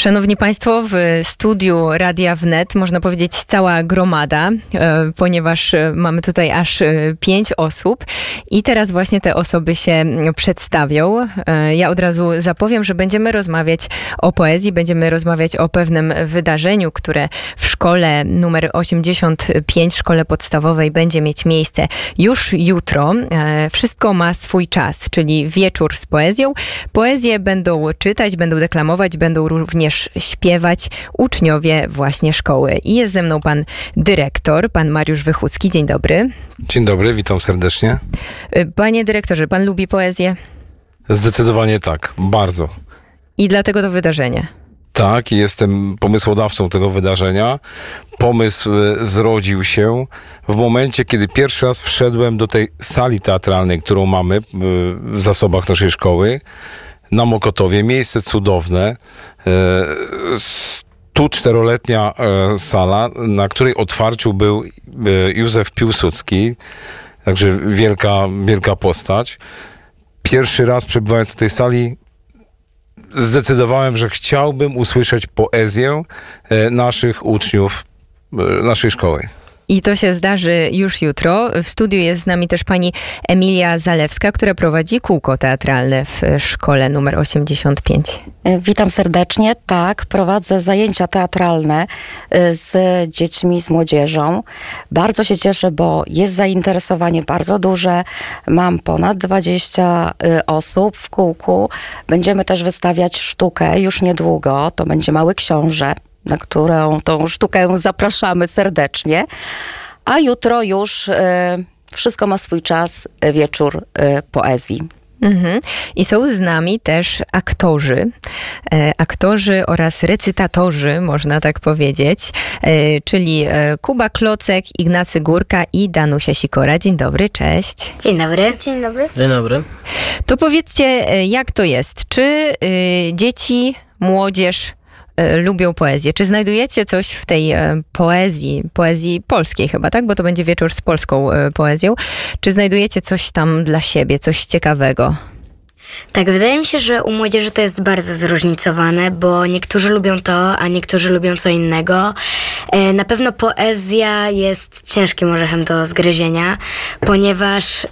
Szanowni Państwo, w studiu Radia Wnet można powiedzieć cała gromada, e, ponieważ e, mamy tutaj aż e, pięć osób i teraz właśnie te osoby się przedstawią. Ja od razu zapowiem, że będziemy rozmawiać o poezji, będziemy rozmawiać o pewnym wydarzeniu, które w szkole numer 85, szkole podstawowej będzie mieć miejsce już jutro. Wszystko ma swój czas, czyli wieczór z poezją. Poezję będą czytać, będą deklamować, będą również również śpiewać uczniowie właśnie szkoły. I jest ze mną pan dyrektor, pan Mariusz Wychucki. Dzień dobry. Dzień dobry, witam serdecznie. Y, panie dyrektorze, pan lubi poezję? Zdecydowanie tak, bardzo. I dlatego to wydarzenie. Tak, jestem pomysłodawcą tego wydarzenia. Pomysł y, zrodził się w momencie, kiedy pierwszy raz wszedłem do tej sali teatralnej, którą mamy y, w zasobach naszej szkoły na Mokotowie. Miejsce cudowne. 104-letnia e, sala, na której otwarciu był e, Józef Piłsudski. Także wielka, wielka postać. Pierwszy raz przebywając w tej sali zdecydowałem, że chciałbym usłyszeć poezję e, naszych uczniów naszej szkoły. I to się zdarzy już jutro. W studiu jest z nami też pani Emilia Zalewska, która prowadzi kółko teatralne w szkole numer 85. E, witam serdecznie. Tak, prowadzę zajęcia teatralne e, z dziećmi, z młodzieżą. Bardzo się cieszę, bo jest zainteresowanie bardzo duże. Mam ponad 20 e, osób w kółku. Będziemy też wystawiać sztukę już niedługo. To będzie Mały Książę na którą tą sztukę zapraszamy serdecznie. A jutro już y, wszystko ma swój czas, wieczór y, poezji. Mhm. I są z nami też aktorzy, e, aktorzy oraz recytatorzy, można tak powiedzieć, e, czyli e, Kuba Klocek, Ignacy Górka i Danusia Sikora. Dzień dobry, cześć. Dzień dobry. Dzień dobry. Dzień dobry. To powiedzcie, jak to jest? Czy y, dzieci, młodzież E, lubią poezję. Czy znajdujecie coś w tej e, poezji, poezji polskiej chyba, tak? Bo to będzie wieczór z polską e, poezją. Czy znajdujecie coś tam dla siebie, coś ciekawego? Tak, wydaje mi się, że u młodzieży to jest bardzo zróżnicowane, bo niektórzy lubią to, a niektórzy lubią co innego. Na pewno poezja jest ciężkim orzechem do zgryzienia, ponieważ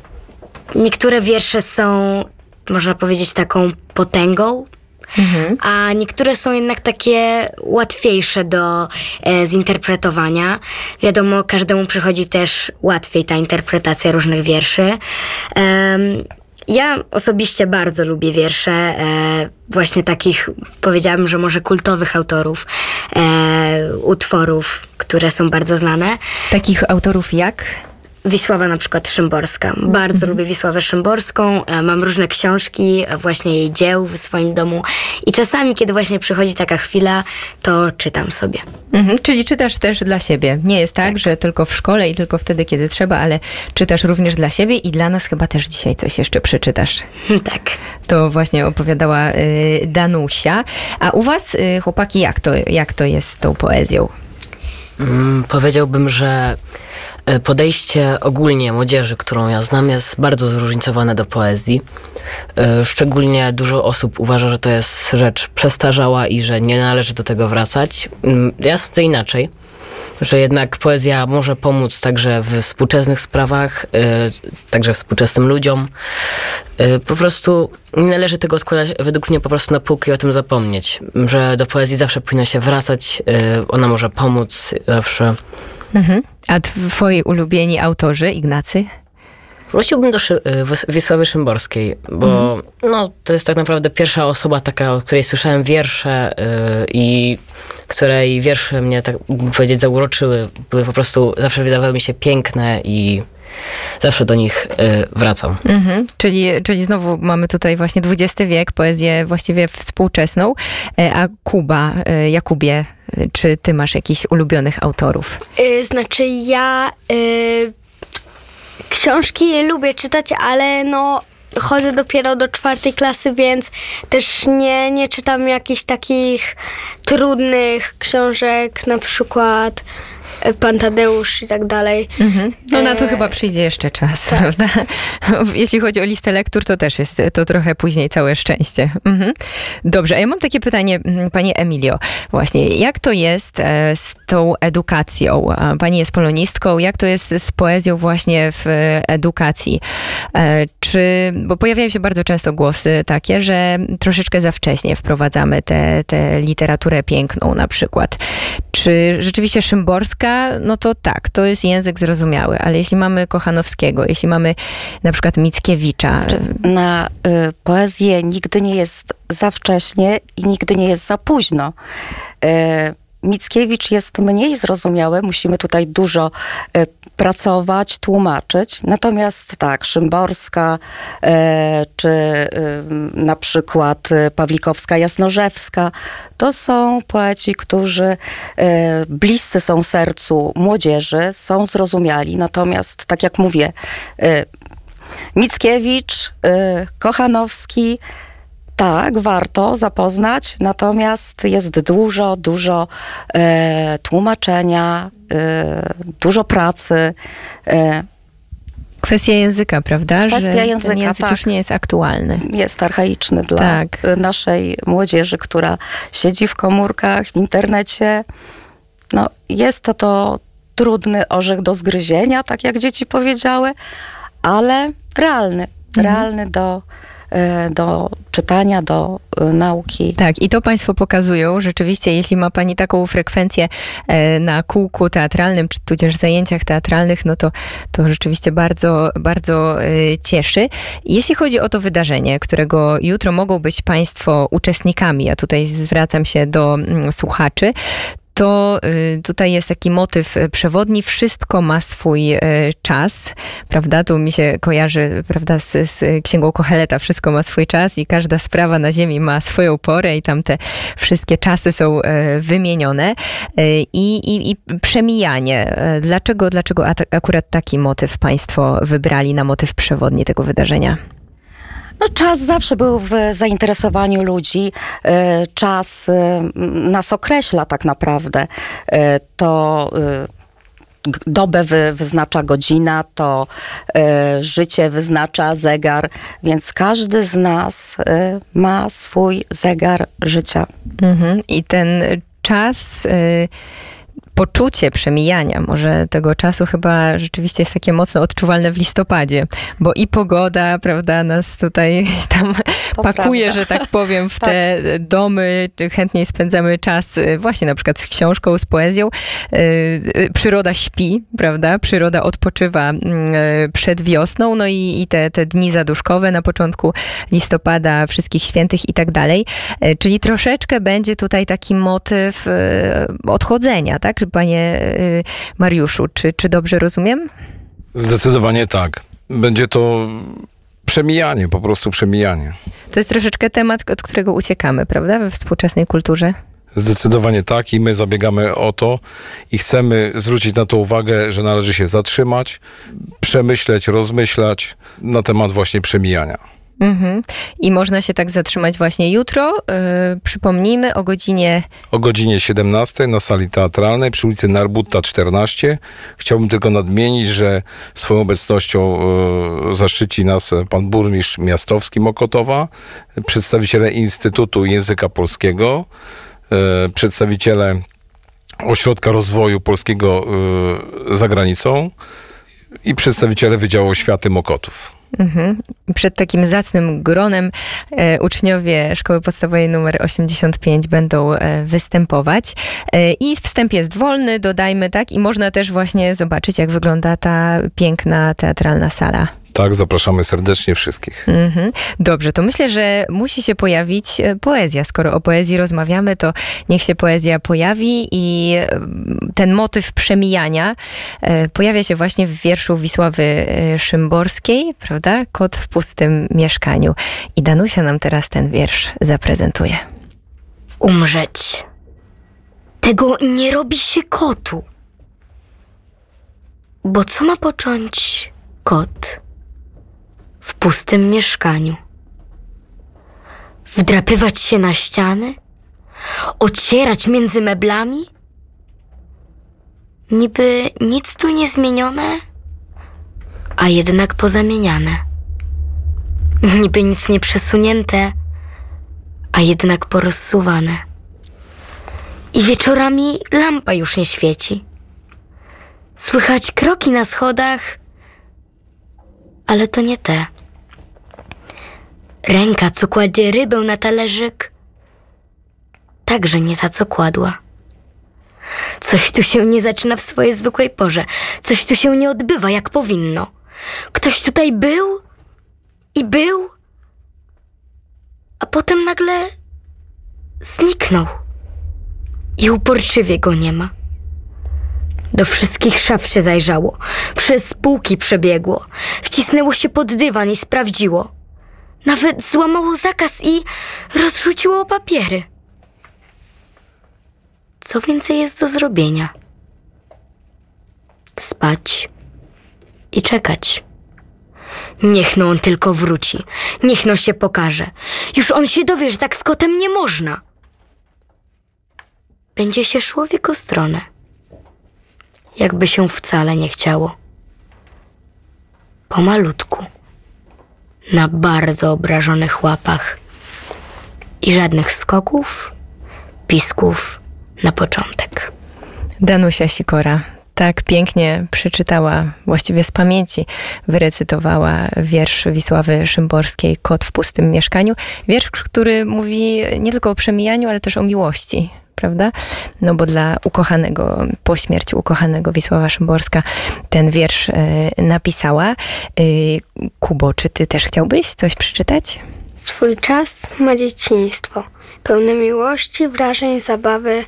niektóre wiersze są, można powiedzieć, taką potęgą Mhm. A niektóre są jednak takie łatwiejsze do e, zinterpretowania. Wiadomo, każdemu przychodzi też łatwiej ta interpretacja różnych wierszy. E, ja osobiście bardzo lubię wiersze e, właśnie takich, powiedziałabym, że może kultowych autorów, e, utworów, które są bardzo znane. Takich autorów jak? Wisława na przykład Szymborska. Bardzo mhm. lubię Wisławę Szymborską. E, mam różne książki, e, właśnie jej dzieł w swoim domu i czasami, kiedy właśnie przychodzi taka chwila, to czytam sobie. Mhm. Czyli czytasz też dla siebie. Nie jest tak, tak, że tylko w szkole i tylko wtedy, kiedy trzeba, ale czytasz również dla siebie i dla nas chyba też dzisiaj coś jeszcze przeczytasz. tak. To właśnie opowiadała y, Danusia. A u was, y, chłopaki, jak to, jak to jest z tą poezją? Mm, powiedziałbym, że podejście ogólnie młodzieży, którą ja znam, jest bardzo zróżnicowane do poezji. E, szczególnie dużo osób uważa, że to jest rzecz przestarzała i że nie należy do tego wracać. Mm, ja sądzę inaczej, że jednak poezja może pomóc także w współczesnych sprawach, e, także współczesnym ludziom. Po prostu nie należy tego odkładać według mnie po prostu na półkę i o tym zapomnieć, że do poezji zawsze powinno się wracać, ona może pomóc zawsze. Mhm. A twoi ulubieni autorzy, Ignacy? Wróciłbym do Szy y, Wisławy Szymborskiej, bo mhm. no, to jest tak naprawdę pierwsza osoba taka, o której słyszałem wiersze yy, i której wiersze mnie, tak bym powiedzieć, zauroczyły. Były po prostu, zawsze wydawały mi się piękne i zawsze do nich y, wracam. Mhm. Czyli, czyli znowu mamy tutaj właśnie XX wiek, poezję właściwie współczesną. E, a Kuba, e, Jakubie, czy ty masz jakichś ulubionych autorów? Yy, znaczy ja yy, książki lubię czytać, ale no chodzę dopiero do czwartej klasy, więc też nie, nie czytam jakichś takich trudnych książek, na przykład Pan Tadeusz i tak dalej. Mhm. No na to E, chyba przyjdzie jeszcze czas, tak. prawda? Jeśli chodzi o listę lektur, to też jest to trochę później całe szczęście. Mhm. Dobrze, a ja mam takie pytanie, mm, Pani Emilio, właśnie, jak to jest e, z tą edukacją? Pani jest polonistką, jak to jest z poezją właśnie w e, edukacji? E, Czy, bo pojawiają się bardzo często głosy takie, że troszeczkę za wcześnie wprowadzamy tę literaturę piękną na przykład. Czy rzeczywiście Szymborska, no to tak, to jest język zrozumiały, ale jeśli mamy Kochanowskiego, jeśli mamy na przykład Mickiewicza, Na y, poezję nigdy nie jest za wcześnie i nigdy nie jest za późno. Y, Mickiewicz jest mniej zrozumiały, musimy tutaj dużo y, pracować, tłumaczyć. Natomiast tak, Szymborska, y, czy y, na przykład Pawlikowska, Jasnorzewska, to są poeci, którzy bliscy są sercu młodzieży, są zrozumiali. Natomiast, tak jak mówię, Mickiewicz, Kochanowski, tak, warto zapoznać, natomiast jest dużo, dużo e, tłumaczenia, e, dużo pracy. E, kwestia języka, prawda? Kwestia że języka, ten język tak. już nie jest aktualny. jest archaiczny dla Tak. e, naszej młodzieży, która siedzi w komórkach, w internecie. No, jest to to trudny orzech do zgryzienia, tak jak dzieci powiedziały, ale realny, realny do, do czytania, do e, nauki. Tak, i to Państwo pokazują. Rzeczywiście, jeśli ma Pani taką frekwencję e, na kółku teatralnym, czy tudzież zajęciach teatralnych, no to, to rzeczywiście bardzo, bardzo e, cieszy. Jeśli chodzi o to wydarzenie, którego jutro mogą być Państwo uczestnikami, ja tutaj zwracam się do mm, słuchaczy, to y, tutaj jest taki motyw y, przewodni, wszystko ma swój y, czas, prawda? Tu mi się kojarzy, prawda, z, z księgą Koheleta, wszystko ma swój czas i każda sprawa na ziemi ma swoją porę i tam te wszystkie czasy są wymienione. I, i, i przemijanie. Dlaczego, dlaczego at- akurat taki motyw Państwo wybrali na motyw przewodni tego wydarzenia? No, czas zawsze był w zainteresowaniu ludzi. E, Czas e, nas określa tak naprawdę. E, To dobę wy, wyznacza godzina, to życie wyznacza zegar, więc każdy z nas ma swój zegar życia. Mhm. I ten czas, y, poczucie przemijania, może tego czasu chyba rzeczywiście jest takie mocno odczuwalne w listopadzie, bo i pogoda, prawda, nas tutaj tam To pakuje, prawda. że tak powiem, w Tak. te domy, czy chętniej spędzamy czas y, właśnie na przykład z książką, z poezją. Y, y, Przyroda śpi, prawda, przyroda odpoczywa mm, przed wiosną, no i, i te, te dni zaduszkowe na początku listopada, wszystkich świętych i tak dalej. Czyli troszeczkę będzie tutaj taki motyw odchodzenia, tak? Panie e, Mariuszu, czy, czy dobrze rozumiem? Zdecydowanie tak. Będzie to przemijanie, po prostu przemijanie. To jest troszeczkę temat, od którego uciekamy, prawda? We współczesnej kulturze. Zdecydowanie tak i my zabiegamy o to i chcemy zwrócić na to uwagę, że należy się zatrzymać, przemyśleć, rozmyślać na temat właśnie przemijania. Mhm. I można się tak zatrzymać właśnie jutro. E, przypomnijmy o godzinie O godzinie 17 na sali teatralnej przy ulicy Narbutta 14. Chciałbym tylko nadmienić, że swoją obecnością e, zaszczyci nas pan burmistrz Miastowski Mokotowa, przedstawiciele Instytutu Języka Polskiego, e, przedstawiciele Ośrodka Rozwoju Polskiego e, za granicą i przedstawiciele Wydziału Oświaty Mokotów. Mhm. Przed takim zacnym gronem e, uczniowie Szkoły Podstawowej nr 85 będą e, występować. E, I wstęp jest wolny, dodajmy, tak? I można też właśnie zobaczyć, jak wygląda ta piękna teatralna sala. Tak, zapraszamy serdecznie wszystkich. Mhm. Dobrze, to myślę, że musi się pojawić e, poezja. Skoro o poezji rozmawiamy, to niech się poezja pojawi i em, ten motyw przemijania e, pojawia się właśnie w wierszu Wisławy e, Szymborskiej, prawda? Kot w pustym mieszkaniu. I Danusia nam teraz ten wiersz zaprezentuje. Umrzeć. Tego nie robi się kotu. Bo co ma począć kot pustym mieszkaniu? Wdrapywać się na ściany? Ocierać między meblami? Niby nic tu nie zmienione, a jednak pozamieniane. Niby nic nie przesunięte, a jednak porozsuwane. I wieczorami lampa już nie świeci. Słychać kroki na schodach, ale to nie te. Ręka, co kładzie rybę na talerzyk, także nie ta, co kładła. Coś tu się nie zaczyna w swojej zwykłej porze. Coś tu się nie odbywa jak powinno. Ktoś tutaj był i był, a potem nagle zniknął. I uporczywie go nie ma. Do wszystkich szaf się zajrzało, przez półki przebiegło, wcisnęło się pod dywan i sprawdziło. Nawet złamało zakaz i rozrzuciło papiery. Co więcej jest do zrobienia? Spać i czekać. Niech no on tylko wróci, niech no się pokaże. Już on się dowie, że tak z kotem nie można. Będzie się szło w jego stronę. Jakby się wcale nie chciało. Pomalutku. Na bardzo obrażonych łapach. I żadnych skoków, pisków na początek. Danusia Sikora tak pięknie przeczytała, właściwie z pamięci wyrecytowała wiersz Wisławy Szymborskiej Kot w pustym mieszkaniu. Wiersz, który mówi nie tylko o przemijaniu, ale też o miłości. Prawda? No bo dla ukochanego, po śmierci ukochanego Wisława Szymborska ten wiersz e, napisała. E, Kubo, czy ty też chciałbyś coś przeczytać? Swój czas ma dzieciństwo, pełne miłości, wrażeń, zabawy.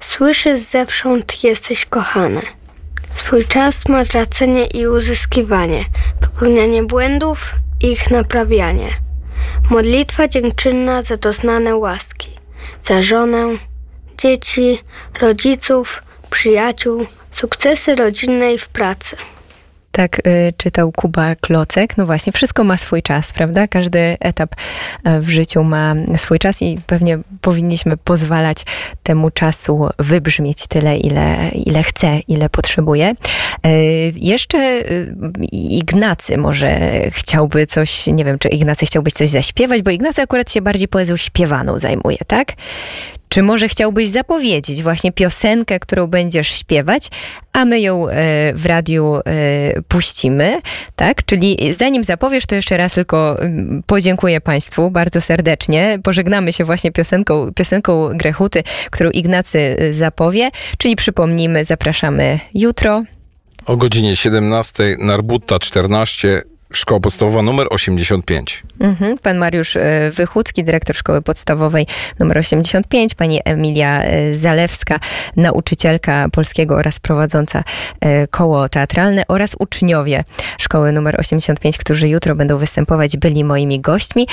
Słyszysz zewsząd jesteś kochany. Swój czas ma tracenie i uzyskiwanie, popełnianie błędów ich naprawianie. Modlitwa dziękczynna za doznane łaski, za żonę, dzieci, rodziców, przyjaciół, sukcesy rodzinne i w pracy. Tak y, czytał Kuba Klocek. No właśnie, wszystko ma swój czas, prawda? Każdy etap y, w życiu ma swój czas i pewnie powinniśmy pozwalać temu czasu wybrzmieć tyle, ile, ile chce, ile potrzebuje. Y, jeszcze y, Ignacy może chciałby coś, nie wiem, czy Ignacy chciałbyś coś zaśpiewać, bo Ignacy akurat się bardziej poezją śpiewaną zajmuje, tak? Czy może chciałbyś zapowiedzieć właśnie piosenkę, którą będziesz śpiewać, a my ją e, w radiu e, puścimy, tak? Czyli zanim zapowiesz, to jeszcze raz tylko mm, podziękuję Państwu bardzo serdecznie. Pożegnamy się właśnie piosenką, piosenką Grechuty, którą Ignacy e, zapowie, czyli przypomnijmy, zapraszamy jutro. O godzinie 17 Narbutta 14 Szkoła podstawowa numer 85. Mhm. Pan Mariusz e, Wychucki, dyrektor szkoły podstawowej numer 85, pani Emilia e, Zalewska, nauczycielka polskiego oraz prowadząca e, koło teatralne oraz uczniowie szkoły numer 85, którzy jutro będą występować, byli moimi gośćmi.